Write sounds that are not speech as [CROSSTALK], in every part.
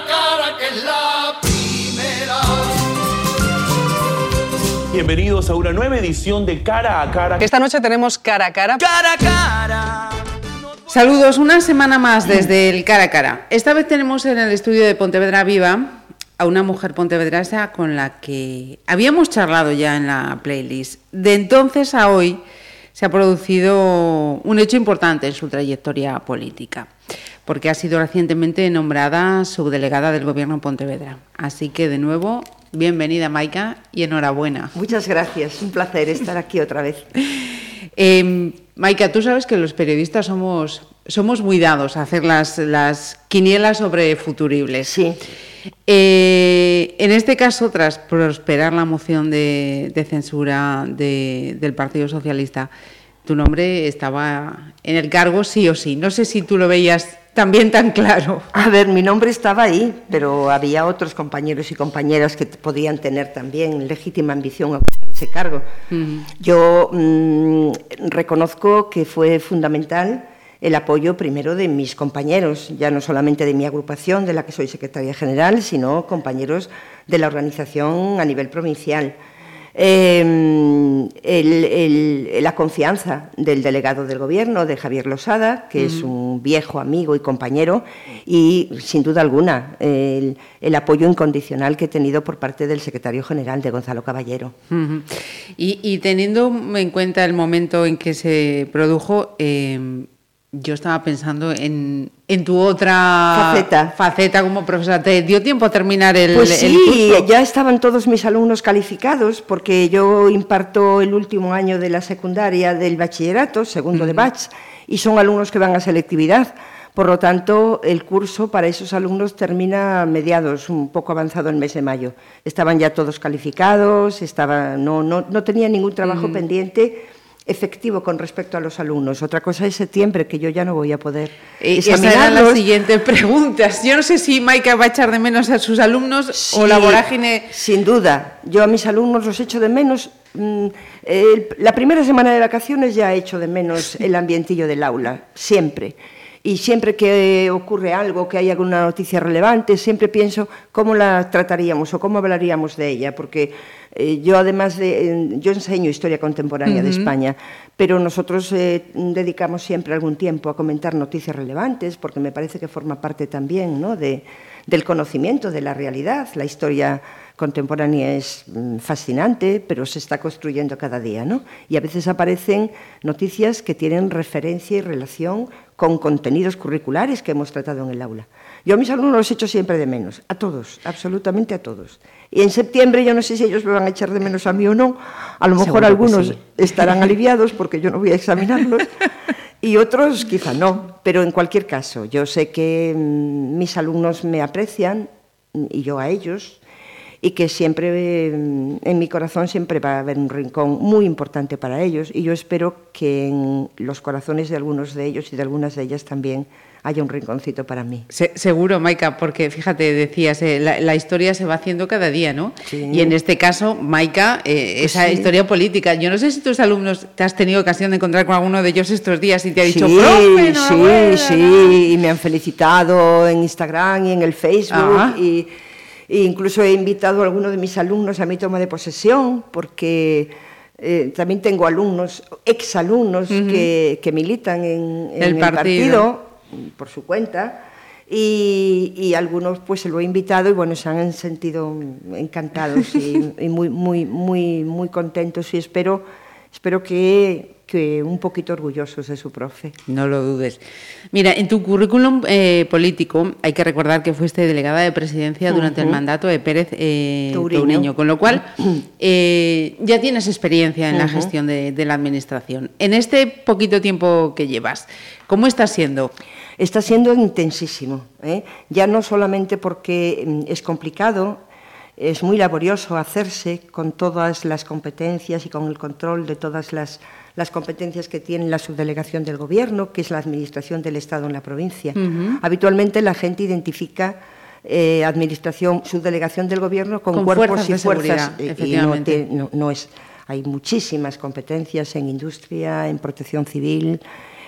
a cara, que es la primera. Bienvenidos a una nueva edición de Cara a Cara. Esta noche tenemos cara a cara. Cara a cara. Saludos, una semana más desde el cara a cara. Esta vez tenemos en el estudio de Pontevedra Viva a una mujer pontevedrasa con la que habíamos charlado ya en la playlist. De entonces a hoy se ha producido un hecho importante en su trayectoria política, porque ha sido recientemente nombrada subdelegada del Gobierno en Pontevedra. Así que de nuevo, bienvenida Maika y enhorabuena. Muchas gracias, un placer estar aquí otra vez. [LAUGHS] Eh, Maika, tú sabes que los periodistas somos, somos muy dados a hacer las, las quinielas sobre futuribles. Sí. Eh, en este caso, tras prosperar la moción de, de censura de- del Partido Socialista, tu nombre estaba en el cargo sí o sí. No sé si tú lo veías también tan claro. A ver, mi nombre estaba ahí, pero había otros compañeros y compañeras que podían tener también legítima ambición a ocupar ese cargo. Yo mm, reconozco que fue fundamental el apoyo primero de mis compañeros, ya no solamente de mi agrupación, de la que soy secretaria general, sino compañeros de la organización a nivel provincial. Eh, el- el- la confianza del delegado del Gobierno, de Javier Losada, que es un viejo amigo y compañero, y sin duda alguna el, el apoyo incondicional que he tenido por parte del secretario general, de Gonzalo Caballero. Y, y teniendo en cuenta el momento en que se produjo, eh, yo estaba pensando en, en tu otra Faceta. faceta como profesora. ¿Te dio tiempo a terminar el, Pues el sí, curso? ya estaban todos mis alumnos calificados porque yo imparto el último año de la secundaria del bachillerato, segundo de bach, y son alumnos que van a selectividad. Por lo tanto, el curso para esos alumnos termina a mediados, un poco avanzado el mes de mayo. Estaban ya todos calificados, estaba, no, no, no tenía ningún trabajo pendiente efectivo con respecto a los alumnos. Otra cosa es septiembre, que yo ya no voy a poder Eh, Esa era la examinarlos. siguiente pregunta. Yo no sé si Maika va a echar de menos a sus alumnos o Sí, la vorágine. Sin duda. Yo a mis alumnos los echo de menos. mm, la primera semana de vacaciones ya he hecho de menos el ambientillo del aula, siempre. Y siempre que ocurre algo, que hay alguna noticia relevante, siempre pienso cómo la trataríamos o cómo hablaríamos de ella, porque eh, yo además de, eh, yo enseño historia contemporánea de España, pero nosotros eh, dedicamos siempre algún tiempo a comentar noticias relevantes, porque me parece que forma parte también ¿no? de, del conocimiento de la realidad. La historia contemporánea es mm, fascinante, pero se está construyendo cada día, ¿no? Y a veces aparecen noticias que tienen referencia y relación con contenidos curriculares que hemos tratado en el aula. Yo a mis alumnos los echo siempre de menos, a todos, absolutamente a todos. Y en septiembre yo no sé si ellos me van a echar de menos a mí o no, a lo mejor Seguro algunos sí. estarán [LAUGHS] aliviados porque yo no voy a examinarlos y otros quizá no, pero en cualquier caso, yo sé que mm, mis alumnos me aprecian y yo a ellos y que siempre mm, en mi corazón siempre va a haber un rincón muy importante para ellos y yo espero que en los corazones de algunos de ellos y de algunas de ellas también haya un rinconcito para mí. Se- seguro, Maika, porque fíjate, decías, eh, la, la historia se va haciendo cada día, ¿no? Sí. Y en este caso, Maika, eh, Pues esa sí. historia política. Yo no sé si tus alumnos te has tenido ocasión de encontrar con alguno de ellos estos días y te ha dicho, sí, profe, sí, enhorabuena". sí, y me han felicitado en Instagram y en el Facebook Ajá. y, e incluso he invitado a alguno de mis alumnos a mi toma de posesión porque eh, también tengo alumnos, exalumnos que, que militan en, en El el, partido. partido. por su cuenta y, y algunos pues se lo he invitado y bueno se han sentido encantados y, [LAUGHS] y muy muy muy muy contentos y espero espero que, que un poquito orgullosos de su profe. No lo dudes. Mira, en tu currículum eh, político hay que recordar que fuiste delegada de presidencia durante el mandato de Pérez eh, Touriño. Touriño, con lo cual eh, ya tienes experiencia en la gestión de, de la administración. En este poquito tiempo que llevas, ¿cómo está siendo? Está siendo intensísimo, ¿eh? ya no solamente porque mm, es complicado, es muy laborioso hacerse con todas las competencias y con el control de todas las, las competencias que tiene la subdelegación del Gobierno, que es la administración del Estado en la provincia. Habitualmente la gente identifica eh, administración, subdelegación del Gobierno con, Con cuerpos fuerzas y fuerzas. eh, y no, efectivamente. te- no- no es. Hay muchísimas competencias en industria, en protección civil,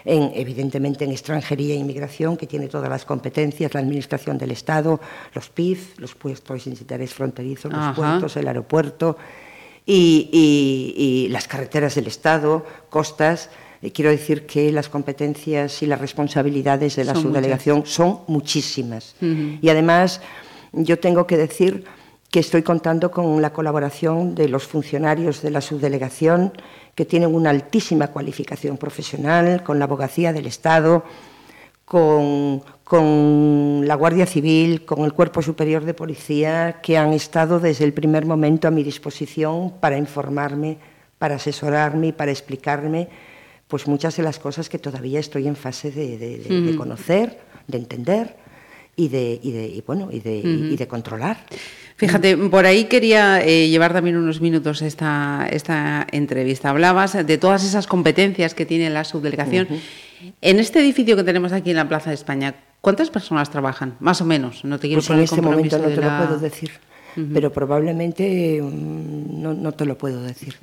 en, evidentemente en extranjería e inmigración, que tiene todas las competencias, la Administración del Estado, los PIF, los puestos de interés fronterizos, los Ajá. puertos, el aeropuerto y, y- y las carreteras del Estado, costas. Eh, Quiero decir que las competencias y las responsabilidades de la Son subdelegación son muchísimas. Y además, yo tengo que decir que estoy contando con la colaboración de los funcionarios de la subdelegación, que tienen una altísima cualificación profesional, con la abogacía del Estado, con, con la Guardia Civil, con el Cuerpo Superior de Policía, que han estado desde el primer momento a mi disposición para informarme, para asesorarme y para explicarme pues muchas de las cosas que todavía estoy en fase de, de- de- de conocer, de entender y de, y de- y, bueno, y de, y de controlar. Fíjate, por ahí quería eh, llevar también unos minutos esta, esta entrevista. Hablabas de todas esas competencias que tiene la subdelegación. En este edificio que tenemos aquí en la Plaza de España, ¿cuántas personas trabajan? Más o menos. No te quiero Pues en poner este compromiso momento no te la- lo puedo decir, pero probablemente mm, no, no te lo puedo decir.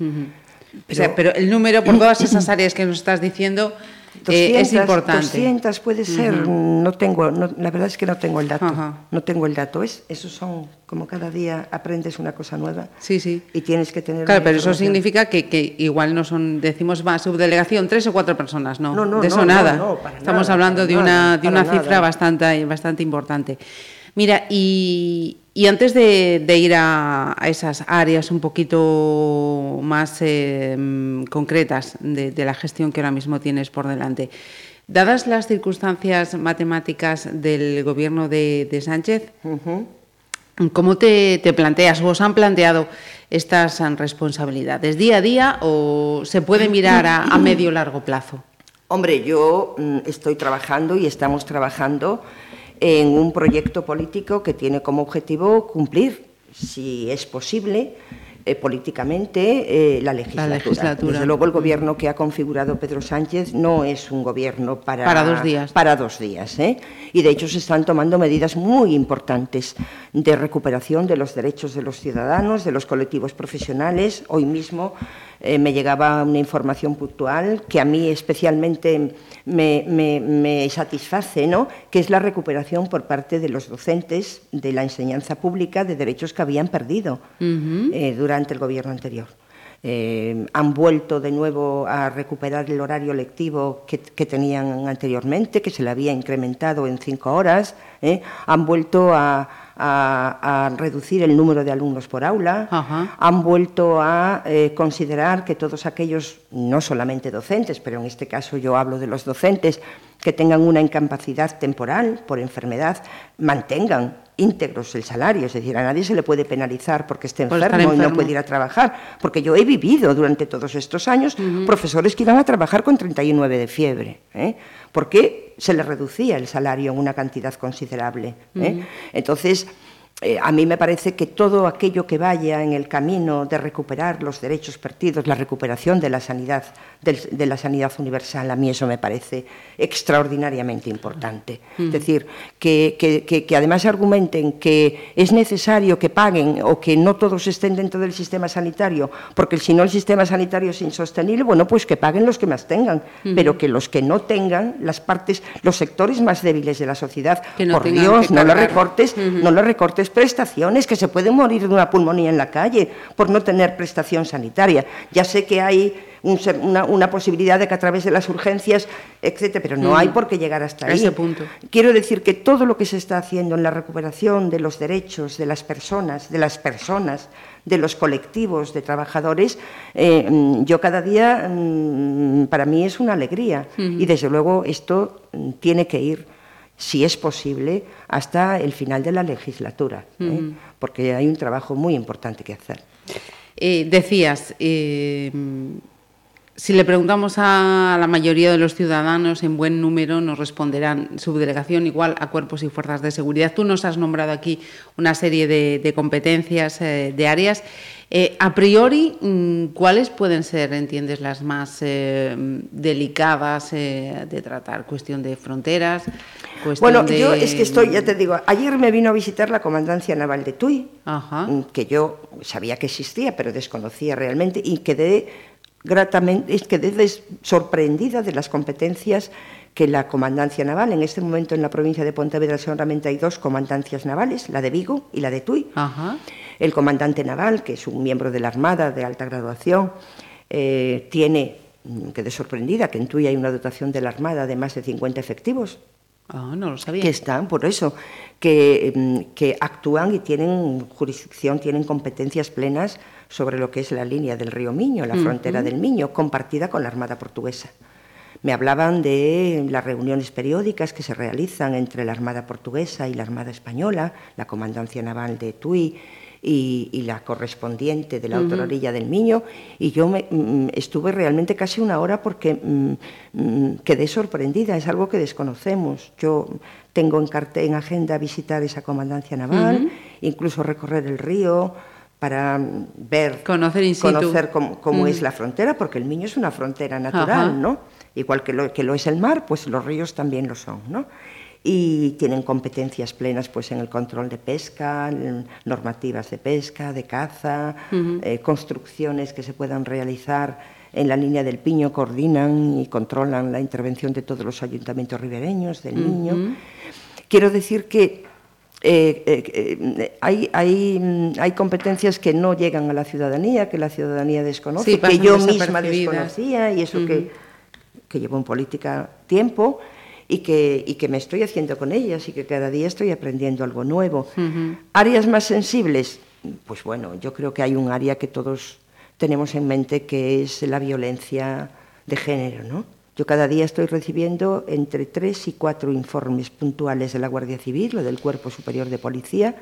O sea, pero el número por [COUGHS] todas esas áreas que nos estás diciendo eh, es 200, importante. 200 puede ser, no tengo, no- la verdad es que no tengo el dato, no tengo el dato. Es, esos son como cada día aprendes una cosa nueva Sí, sí. y tienes que tener. Claro, pero eso significa que, que igual no son, decimos, va, subdelegación, tres o cuatro personas, no, No, no, de eso no, nada. para Estamos nada, hablando para de una, de una cifra nada. bastante, bastante importante. Mira, y, y antes de, de ir a, a esas áreas un poquito más eh, concretas de, de la gestión que ahora mismo tienes por delante, dadas las circunstancias matemáticas del gobierno de, de Sánchez, ¿Cómo te, te planteas o os han planteado estas responsabilidades? ¿Día a día o se puede mirar a, a medio largo plazo? Hombre, yo mm, estoy trabajando y estamos trabajando en un proyecto político que tiene como objetivo cumplir, si es posible, eh, políticamente eh, la, legislatura. legislatura. Desde luego, el gobierno que ha configurado Pedro Sánchez no es un gobierno para, Para dos días. Para dos días. ¿eh? Y de hecho se están tomando medidas muy importantes de recuperación de los derechos de los ciudadanos, de los colectivos profesionales. Hoy mismo eh, me llegaba una información puntual que a mí especialmente me, me- me satisface, ¿no? que es la recuperación por parte de los docentes de la enseñanza pública de derechos que habían perdido eh, durante el gobierno anterior. Eh, han vuelto de nuevo a recuperar el horario lectivo que, que tenían anteriormente, que se le había incrementado en cinco horas. ¿eh? Han vuelto a, a- a reducir el número de alumnos por aula. Ajá. Han vuelto a eh, considerar que todos aquellos, no solamente docentes, pero en este caso yo hablo de los docentes, que tengan una incapacidad temporal por enfermedad, mantengan íntegros el salario, es decir, a nadie se le puede penalizar porque esté Por enfermo, y no puede ir a trabajar, porque yo he vivido durante todos estos años profesores que iban a trabajar con 39 de fiebre, ¿eh? porque se les reducía el salario en una cantidad considerable. ¿eh? Entonces, eh, a mí me parece que todo aquello que vaya en el camino de recuperar los derechos perdidos, la recuperación de la sanidad, del- de la sanidad universal, a mí eso me parece extraordinariamente importante. Es decir, que, que- que- que además argumenten que es necesario que paguen o que no todos estén dentro del sistema sanitario, porque si no el sistema sanitario es insostenible, bueno, pues que paguen los que más tengan, pero que los que no tengan, las partes, los sectores más débiles de la sociedad, no por Dios, no los cargar. recortes, no le recortes prestaciones, que se pueden morir de una pulmonía en la calle por no tener prestación sanitaria. Ya sé que hay un una, una posibilidad de que a través de las urgencias, etcétera, pero no hay por qué llegar hasta ahí. ese punto. Quiero decir que todo lo que se está haciendo en la recuperación de los derechos de las personas, de las personas, de los colectivos de trabajadores, eh, mm, yo cada día, mm, para mí es una alegría. Y desde luego esto mm, tiene que ir si es posible, hasta el final de la legislatura, ¿eh? porque hay un trabajo muy importante que hacer. Eh, decías, eh, si le preguntamos a la mayoría de los ciudadanos, en buen número nos responderán subdelegación igual a cuerpos y fuerzas de seguridad. Tú nos has nombrado aquí una serie de, de competencias, eh, de áreas. Eh, a priori, mm, ¿cuáles pueden ser, entiendes, las más eh, delicadas de tratar? Cuestión de fronteras, cuestión Bueno, de... yo es que estoy, ya te digo, ayer me vino a visitar la Comandancia Naval de Tui, Ajá. mm, que yo sabía que existía, pero desconocía realmente, y quedé gratamente, es que quedé sorprendida de las competencias que la comandancia naval, en este momento en la provincia de Pontevedra solamente hay dos comandancias navales, la de Vigo y la de Tui. Ajá. El comandante naval, que es un miembro de la Armada de alta graduación, eh, tiene, mm, quedé sorprendida, que en Tui hay una dotación de la Armada de más de 50 efectivos, Ah, no lo sabía. que están, por eso, que, mm, que actúan y tienen jurisdicción, tienen competencias plenas sobre lo que es la línea del río Miño, la frontera del Miño, compartida con la Armada Portuguesa. Me hablaban de las reuniones periódicas que se realizan entre la Armada Portuguesa y la Armada Española, la Comandancia Naval de Tui y, y la correspondiente de la otra orilla del Miño, y yo me, mm, estuve realmente casi una hora porque mm, mm, quedé sorprendida, es algo que desconocemos. Yo tengo en, en agenda visitar esa Comandancia Naval, incluso recorrer el río para mm, ver, Conocer in situ. conocer cómo, cómo es la frontera, porque el Miño es una frontera natural, Ajá. ¿no? Igual que lo, que lo es el mar, pues los ríos también lo son, ¿no? Y tienen competencias plenas pues, en el control de pesca, normativas de pesca, de caza, eh, construcciones que se puedan realizar en la línea del Piño, coordinan y controlan la intervención de todos los ayuntamientos ribereños del Niño. Quiero decir que eh, eh, eh, hay, hay, mm, hay competencias que no llegan a la ciudadanía, que la ciudadanía desconoce, Sí, que yo misma desconocía y eso que, que llevo en política tiempo y que, y que me estoy haciendo con ellas y que cada día estoy aprendiendo algo nuevo. Áreas más sensibles, pues bueno, yo creo que hay un área que todos tenemos en mente que es la violencia de género, ¿no? Yo cada día estoy recibiendo entre tres y cuatro informes puntuales de la Guardia Civil o del Cuerpo Superior de Policía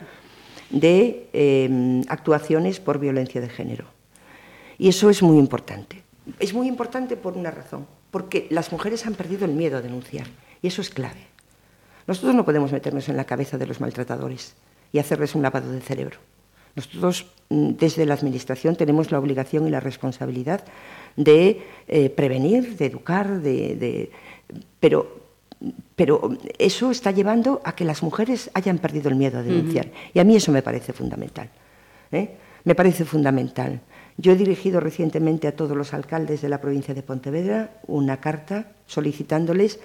de eh, actuaciones por violencia de género. Y eso es muy importante. Es muy importante por una razón, porque las mujeres han perdido el miedo a denunciar, y eso es clave. Nosotros no podemos meternos en la cabeza de los maltratadores y hacerles un lavado de cerebro. Nosotros, mm, desde la Administración, tenemos la obligación y la responsabilidad de eh, prevenir, de educar, de, de- pero, pero eso está llevando a que las mujeres hayan perdido el miedo a denunciar. Y a mí eso me parece fundamental. ¿eh? Me parece fundamental. Yo he dirigido recientemente a todos los alcaldes de la provincia de Pontevedra una carta solicitándoles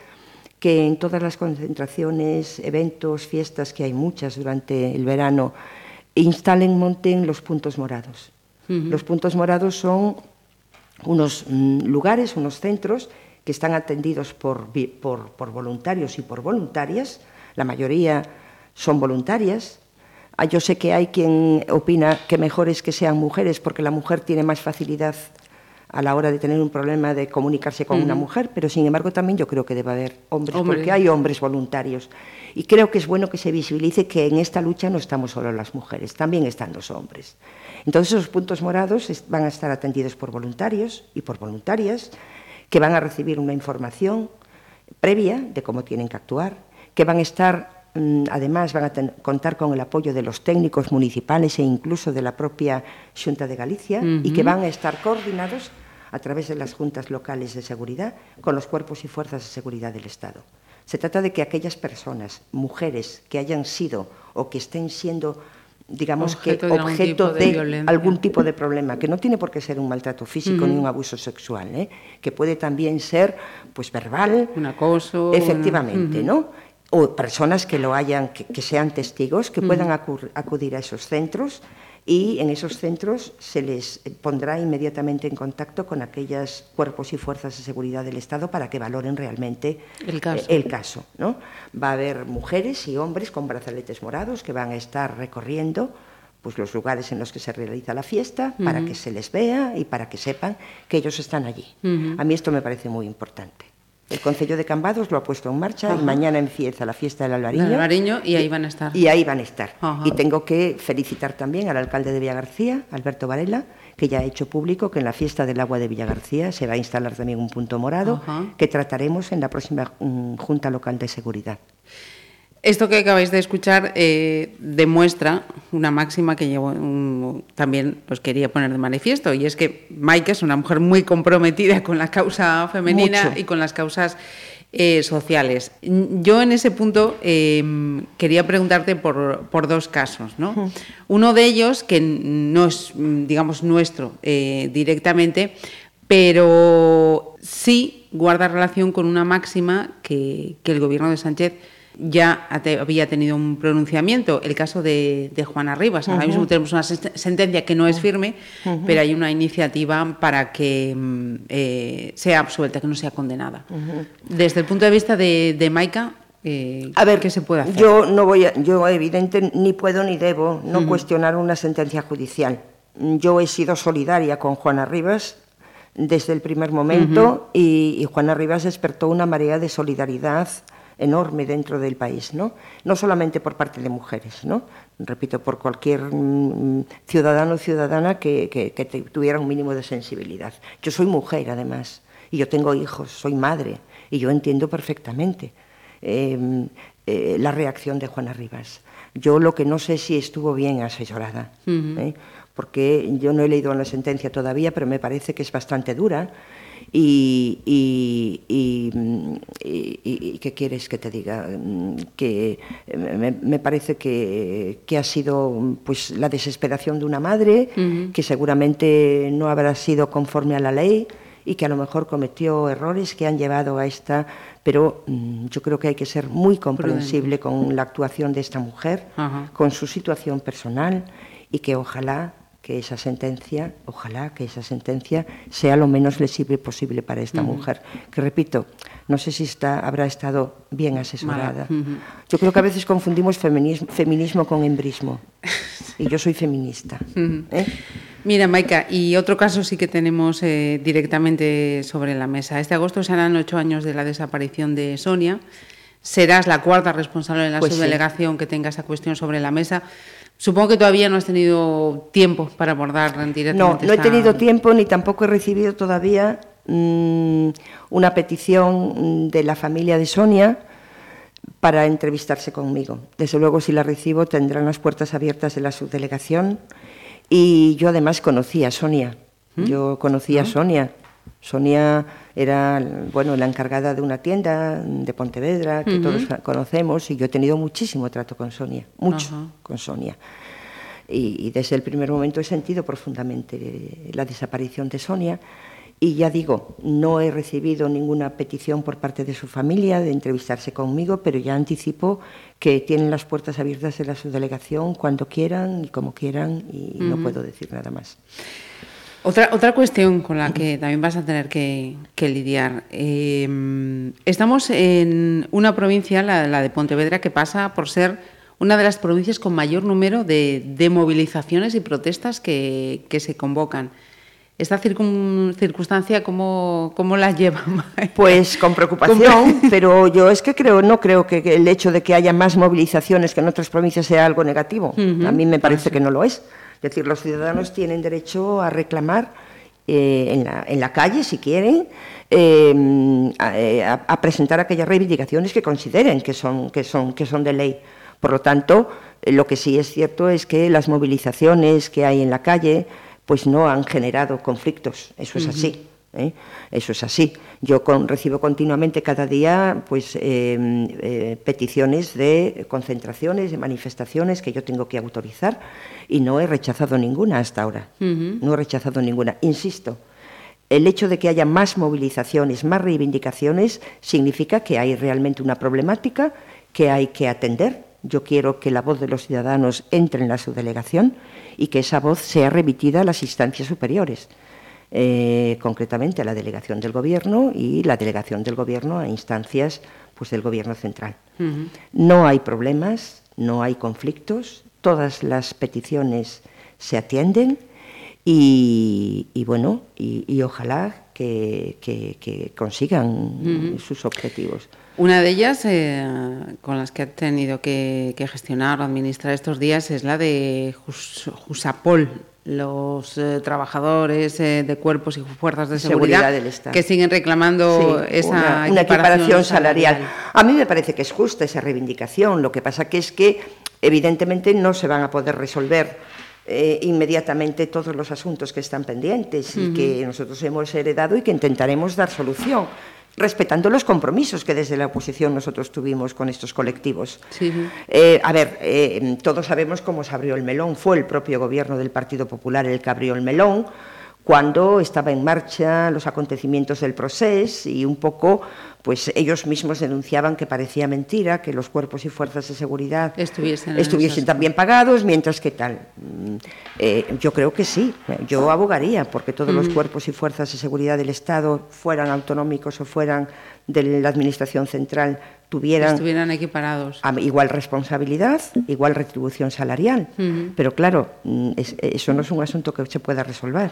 que en todas las concentraciones, eventos, fiestas, que hay muchas durante el verano, instalen, monten los puntos morados. Los puntos morados son unos mm, lugares, unos centros que están atendidos por, por voluntarios y por voluntarias, la mayoría son voluntarias. Ah, Yo sé que hay quien opina que mejor es que sean mujeres porque la mujer tiene más facilidad a la hora de tener un problema de comunicarse con una mujer, pero sin embargo también yo creo que debe haber hombres, Hombre. porque hay hombres voluntarios. Y creo que es bueno que se visibilice que en esta lucha no estamos solo las mujeres, también están los hombres. Entonces esos puntos morados van a estar atendidos por voluntarios y por voluntarias que van a recibir una información previa de cómo tienen que actuar, que van a estar, mm, además, van a ten- contar con el apoyo de los técnicos municipales e incluso de la propia Junta de Galicia y que van a estar coordinados a través de las juntas locales de seguridad con los cuerpos y fuerzas de seguridad del Estado. Se trata de que aquellas personas, mujeres que hayan sido o que estén siendo, digamos Objeto que de algún objeto tipo de algún tipo de problema, que no tiene por qué ser un maltrato físico ni un abuso sexual, ¿eh? que puede también ser pues verbal, Un acoso. efectivamente, ¿no? O personas que lo hayan, que, que sean testigos, que puedan acudir a esos centros y en esos centros se les pondrá inmediatamente en contacto con aquellos cuerpos y fuerzas de seguridad del Estado para que valoren realmente El caso. eh, el caso, ¿no? Va a haber mujeres y hombres con brazaletes morados que van a estar recorriendo pues, los lugares en los que se realiza la fiesta para que se les vea y para que sepan que ellos están allí. A mí esto me parece muy importante. El Concello de Cambados lo ha puesto en marcha y mañana empieza la fiesta del Albariño. Del Albariño, y ahí van a estar. Y ahí van a estar. Ajá. Y tengo que felicitar también al alcalde de Villagarcía, Alberto Varela, que ya ha hecho público que en la fiesta del agua de Villagarcía se va a instalar también un punto morado Ajá. que trataremos en la próxima mm, Junta Local de Seguridad. Esto que acabáis de escuchar eh, demuestra una máxima que mm, también os quería poner de manifiesto, y es que Maika es una mujer muy comprometida con la causa femenina Mucho. y con las causas eh, sociales. Yo en ese punto eh, quería preguntarte por, por dos casos. ¿no? Uno de ellos, que no es, mm, digamos, nuestro directamente, pero sí guarda relación con una máxima que, que el gobierno de Sánchez ya había tenido un pronunciamiento, el caso de, de Juana Rivas. Ahora mismo tenemos una sentencia que no es firme, pero hay una iniciativa para que mm, eh, sea absuelta, que no sea condenada. Desde el punto de vista de, de Maika, eh, a ver, ¿qué se puede hacer? Yo no voy, a, yo evidente ni puedo ni debo no cuestionar una sentencia judicial. Yo he sido solidaria con Juana Rivas desde el primer momento y, y Juana Rivas despertó una marea de solidaridad enorme dentro del país, ¿no? No solamente por parte de mujeres, ¿no? Repito, por cualquier mm, ciudadano o ciudadana que, que, que, tuviera un mínimo de sensibilidad. Yo soy mujer, además, y yo tengo hijos, soy madre, y yo entiendo perfectamente eh, eh, la reacción de Juana Rivas. Yo lo que no sé si estuvo bien asesorada, uh -huh. ¿eh? porque yo no he leído la sentencia todavía, pero me parece que es bastante dura y, y, y, y, ¿qué quieres que te diga? Que me, me parece que, que, ha sido pues, la desesperación de una madre, uh -huh. que seguramente no habrá sido conforme a la ley y que a lo mejor cometió errores que han llevado a esta, pero mmm, yo creo que hay que ser muy comprensible con la actuación de esta mujer, uh -huh. con su situación personal y que ojalá que esa sentencia, ojalá que esa sentencia sea lo menos lesible posible para esta uh -huh. mujer. Que repito, no sé si está, habrá estado bien asesorada. Uh -huh. Yo creo que a veces confundimos feminismo, feminismo con embrismo. Y yo soy feminista. Uh -huh. ¿eh? Mira, Maika, y otro caso sí que tenemos eh, directamente sobre la mesa. Este agosto serán ocho años de la desaparición de Sonia. Serás la cuarta responsable de la pues subdelegación sí. que tenga esa cuestión sobre la mesa. Supongo que todavía no has tenido tiempo para abordar directamente. No, no he tenido tiempo ni tampoco he recibido todavía mmm, una petición de la familia de Sonia para entrevistarse conmigo. Desde luego, si la recibo, tendrán las puertas abiertas de la subdelegación. Y yo además conocí a Sonia. ¿Mm? Yo conocí a ¿Ah? Sonia. Sonia era bueno, la encargada de una tienda de Pontevedra, que uh -huh. todos conocemos, y yo he tenido muchísimo trato con Sonia, mucho uh -huh. con Sonia. Y, y, desde el primer momento he sentido profundamente la desaparición de Sonia. Y ya digo, no he recibido ninguna petición por parte de su familia de entrevistarse conmigo, pero ya anticipo que tienen las puertas abiertas de la subdelegación cuando quieran y como quieran, y uh -huh. no puedo decir nada más. Otra, otra cuestión con la que también vas a tener que, que lidiar. Eh, estamos en una provincia, la, la, de Pontevedra, que pasa por ser una de las provincias con mayor número de, de movilizaciones y protestas que, que se convocan. ¿Esta circun, circunstancia cómo, cómo la lleva? Pues con [LAUGHS] preocupación, pero yo es que creo, no creo que el hecho de que haya más movilizaciones que en otras provincias sea algo negativo. Uh -huh. A mí me parece que no lo es. Es decir, los ciudadanos tienen derecho a reclamar eh, en, la, calle, si quieren, eh, a, a, presentar aquellas reivindicaciones que consideren que son, que son, que son de ley. Por lo tanto, eh, lo que sí es cierto es que las movilizaciones que hay en la calle pues no han generado conflictos, eso es así. ¿Eh? Eso es así. Yo con, recibo continuamente cada día pues, eh, eh, peticiones de concentraciones, de manifestaciones que yo tengo que autorizar y no he rechazado ninguna hasta ahora. Uh -huh. No he rechazado ninguna. Insisto, el hecho de que haya más movilizaciones, más reivindicaciones, significa que hay realmente una problemática que hay que atender. Yo quiero que la voz de los ciudadanos entre en la subdelegación y que esa voz sea remitida a las instancias superiores eh, concretamente a la delegación del Gobierno y la delegación del Gobierno a instancias pues, del Gobierno central. Uh -huh. No hay problemas, no hay conflictos, todas las peticiones se atienden y, y bueno, y, y, ojalá que, que, que consigan uh -huh. sus objetivos. Una de ellas, eh, con las que ha tenido que, que, gestionar o administrar estos días, es la de Jus Jusapol, los eh, trabajadores eh, de cuerpos y fuerzas de seguridad, seguridad que siguen reclamando sí, esa una, una equiparación salarial. salarial. A mí me parece que es justa esa reivindicación. Lo que pasa que es que evidentemente no se van a poder resolver eh, inmediatamente todos los asuntos que están pendientes y uh -huh. que nosotros hemos heredado y que intentaremos dar solución respetando los compromisos que desde la oposición nosotros tuvimos con estos colectivos. Sí. Eh, a ver, eh, todos sabemos cómo se abrió el melón, fue el propio gobierno del Partido Popular el que abrió el melón, cuando estaba en marcha los acontecimientos del proceso y un poco pues ellos mismos denunciaban que parecía mentira que los cuerpos y fuerzas de seguridad Estuviesen también pagados, mientras que tal. Mm, eh, yo creo que sí, yo abogaría porque todos los cuerpos y fuerzas de seguridad del Estado, fueran autonómicos o fueran de la Administración Central, tuvieran estuvieran equiparados. igual responsabilidad, igual retribución salarial. Pero claro, mm, es- eso no es un asunto que se pueda resolver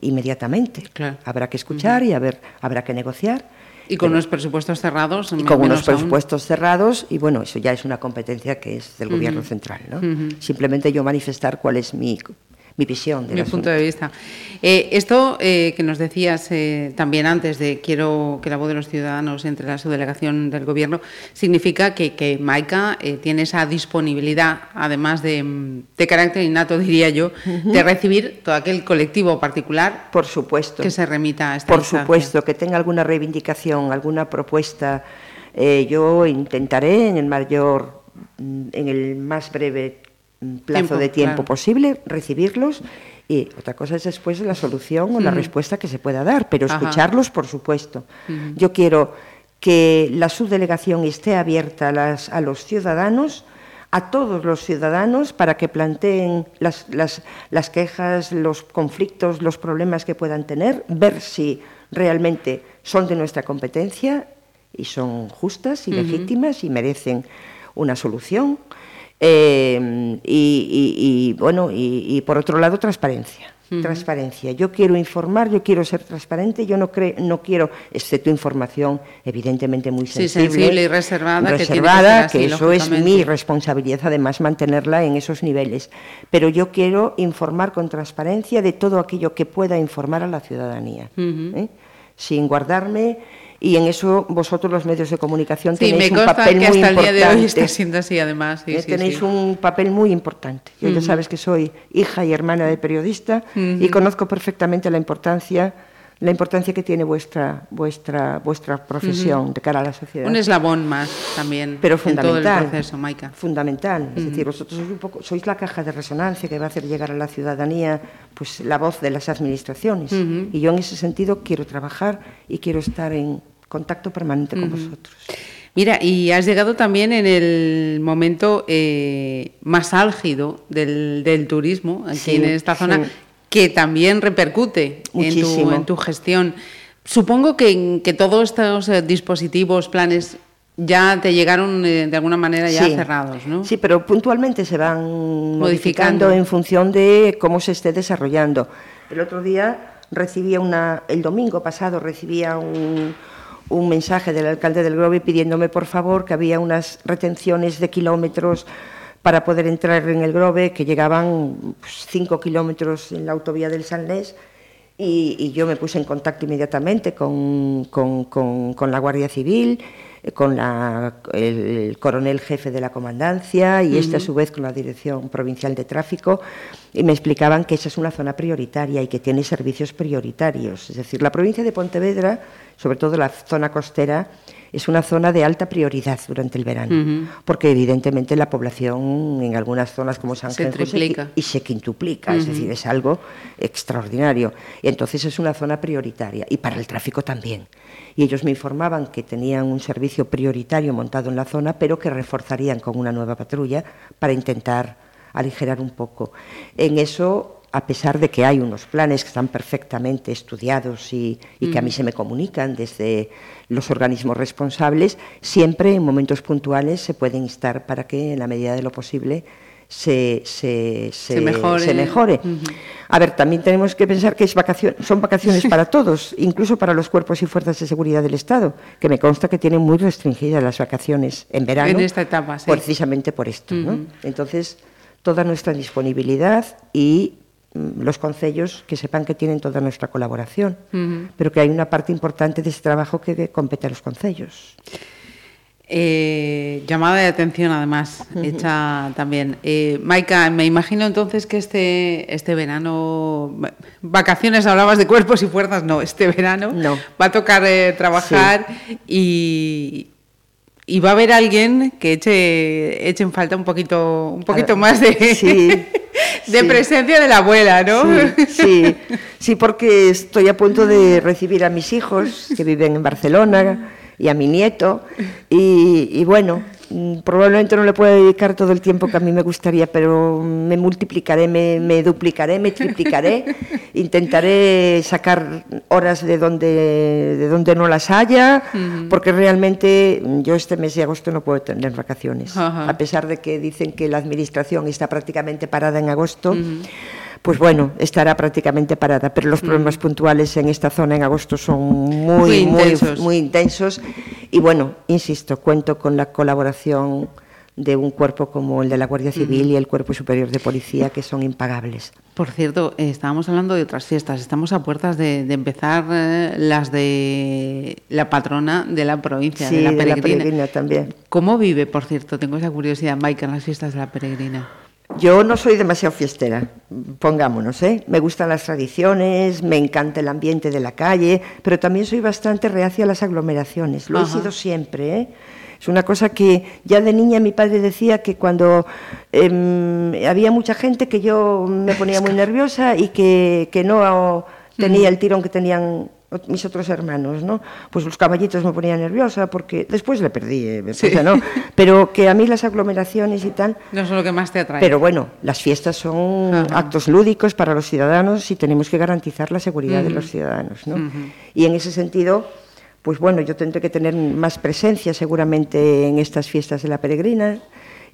inmediatamente. Claro. Habrá que escuchar y a ver, habrá que negociar. Y con unos presupuestos cerrados. Y con unos aún. presupuestos cerrados, y bueno, eso ya es una competencia que es del Gobierno central. ¿no? Simplemente yo manifestar cuál es mi, mi visión del mi punto de vista. Eh, esto eh, que nos decías eh, también antes de quiero que la voz de los ciudadanos entre la subdelegación del gobierno, significa que, que Maica eh, tiene esa disponibilidad, además de, mm, de carácter innato, diría yo, de recibir todo aquel colectivo particular Por supuesto. que se remita a esta Por instancia. supuesto, que tenga alguna reivindicación, alguna propuesta, eh, yo intentaré en el mayor, mm, en el más breve plazo Tiempo, de tiempo claro. posible, recibirlos. Y otra cosa es después la solución o la respuesta que se pueda dar, pero Ajá. escucharlos, por supuesto. Yo quiero que la subdelegación esté abierta a, las- a los ciudadanos, a todos los ciudadanos, para que planteen las, las- las quejas, los conflictos, los problemas que puedan tener, ver si realmente son de nuestra competencia y son justas y legítimas y merecen una solución. Eh, y, y- y, bueno, y, y por otro lado, transparencia. Transparencia. Yo quiero informar, yo quiero ser transparente, yo no, cre- no quiero, excepto información evidentemente muy Sí, sensible, sensible y reservada, que tiene que reservada, así, que eso es mi responsabilidad además mantenerla en esos niveles. Pero yo quiero informar con transparencia de todo aquello que pueda informar a la ciudadanía, ¿eh? sin guardarme. Y en eso vosotros los medios de comunicación Sí, tenéis me un papel que muy hasta el día importante. de hoy está siendo así, además. Sí, Eh, sí, tenéis un papel muy importante. Yo ya sabes que soy hija y hermana de periodista y conozco perfectamente la importancia, la importancia que tiene vuestra, vuestra, vuestra profesión de cara a la sociedad. Un eslabón más también Pero en todo fundamental. el proceso, Maika. Fundamental. Es decir, vosotros sois, un poco, sois la caja de resonancia que va a hacer llegar a la ciudadanía pues, la voz de las administraciones. Y yo en ese sentido quiero trabajar y quiero estar en contacto permanente con vosotros. Mira, y has llegado también en el momento eh, más álgido del, del turismo aquí Sí, en esta zona, sí. que también repercute en tu, en tu gestión. Supongo que, que todos estos eh, dispositivos, planes, ya te llegaron eh, de alguna manera ya Sí. cerrados, ¿no? Sí, pero puntualmente se van Modificando. modificando en función de cómo se esté desarrollando. El otro día recibía una, el domingo pasado recibía un, un mensaje del alcalde del Grove pidiéndome por favor que había unas retenciones de kilómetros para poder entrar en el Grove que llegaban pues, cinco kilómetros en la autovía del Sanlés y, y yo me puse en contacto inmediatamente con, con- con- la Guardia Civil, con la- el, coronel jefe de la comandancia y este a su vez con la Dirección Provincial de Tráfico y me explicaban que esa es una zona prioritaria y que tiene servicios prioritarios. Es decir, la provincia de Pontevedra, sobre todo la zona costera, es una zona de alta prioridad durante el verano, porque evidentemente la población en algunas zonas como San Genjo se y se quintuplica, es decir, es algo extraordinario. Entonces es una zona prioritaria y para el tráfico también. Y ellos me informaban que tenían un servicio prioritario montado en la zona, pero que reforzarían con una nueva patrulla para intentar aligerar un poco. En eso a pesar de que hay unos planes que están perfectamente estudiados y, y que a mí se me comunican desde los organismos responsables, siempre en momentos puntuales se pueden instar para que en la medida de lo posible se, se, Se mejore. A ver, también tenemos que pensar que es vacacion- son vacaciones para todos, incluso para los cuerpos y fuerzas de seguridad del Estado, que me consta que tienen muy restringidas las vacaciones en verano. En esta etapa, sí. Precisamente por esto, ¿no? Entonces, toda nuestra disponibilidad y mm, los concellos que sepan que tienen toda nuestra colaboración, pero que hay una parte importante de ese trabajo que, que compete a los concellos. Eh, llamada de atención, además, hecha también. Eh, Maika, me imagino entonces que este, este verano, va- vacaciones, hablabas de cuerpos y fuerzas, no, este verano No. va a tocar eh, trabajar y, y va a haber alguien que eche, eche en falta un poquito, un poquito ver, más de... sí. [LAUGHS] De Sí. presencia de la abuela, ¿no? Sí, sí, porque estoy a punto de recibir a mis hijos que viven en Barcelona y a mi nieto. Y, y bueno, probablemente no le pueda dedicar todo el tiempo que a mí me gustaría, pero me multiplicaré, me, me duplicaré, me triplicaré, [LAUGHS] intentaré sacar horas de donde, de donde no las haya, porque realmente yo este mes de agosto no puedo tener vacaciones, a pesar de que dicen que la administración está prácticamente parada en agosto pues bueno, estará prácticamente parada. Pero los problemas puntuales en esta zona en agosto son Muy muy, intensos. muy intensos. Y bueno, insisto, cuento con la colaboración de un cuerpo como el de la Guardia Civil y el Cuerpo Superior de Policía, que son impagables. Por cierto, eh, estábamos hablando de otras fiestas. Estamos a puertas de, de empezar eh, las de la patrona de la provincia, Sí, de la de la peregrina. peregrina también. ¿Cómo vive, por cierto? Tengo esa curiosidad, Mike, en las fiestas de la peregrina. Yo no soy demasiado fiestera, pongámonos, ¿eh? Me gustan las tradiciones, me encanta el ambiente de la calle, pero también soy bastante reacia a las aglomeraciones. Lo Ajá. he sido siempre, ¿eh? Es una cosa que ya de niña mi padre decía que cuando em, había mucha gente que yo me ponía muy nerviosa y que, que no tenía el tirón que tenían mis otros hermanos, ¿no? Pues los caballitos me ponían nerviosa porque después le perdí, eh, ¿no? Pero que a mí las aglomeraciones y tal, No es lo que más te atrae. pero bueno, las fiestas son Ajá. actos lúdicos para los ciudadanos y tenemos que garantizar la seguridad de los ciudadanos. ¿no? Y en ese sentido, pues bueno, yo tendré que tener más presencia seguramente en estas fiestas de la peregrina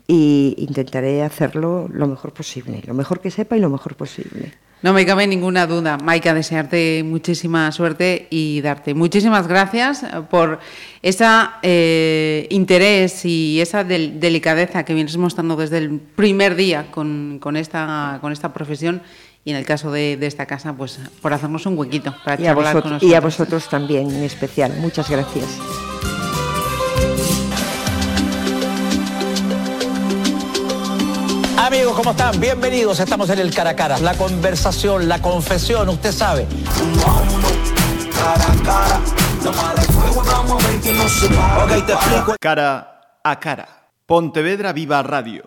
y intentaré hacerlo lo mejor posible, lo mejor que sepa y lo mejor posible. No me cabe ninguna duda, Maika, desearte muchísima suerte y darte muchísimas gracias eh, por ese interés y esa del- delicadeza que vienes mostrando desde el primer día con, con esta, con esta profesión y en el caso de, de esta casa, pues por hacernos un huequito para Y a, con nosotros. y a vosotros también en especial. Muchas gracias. Amigos, ¿cómo están? Bienvenidos. Estamos en el cara a cara. La conversación, la confesión, usted sabe. Ok, te explico. Cara a cara. Pontevedra Viva Radio.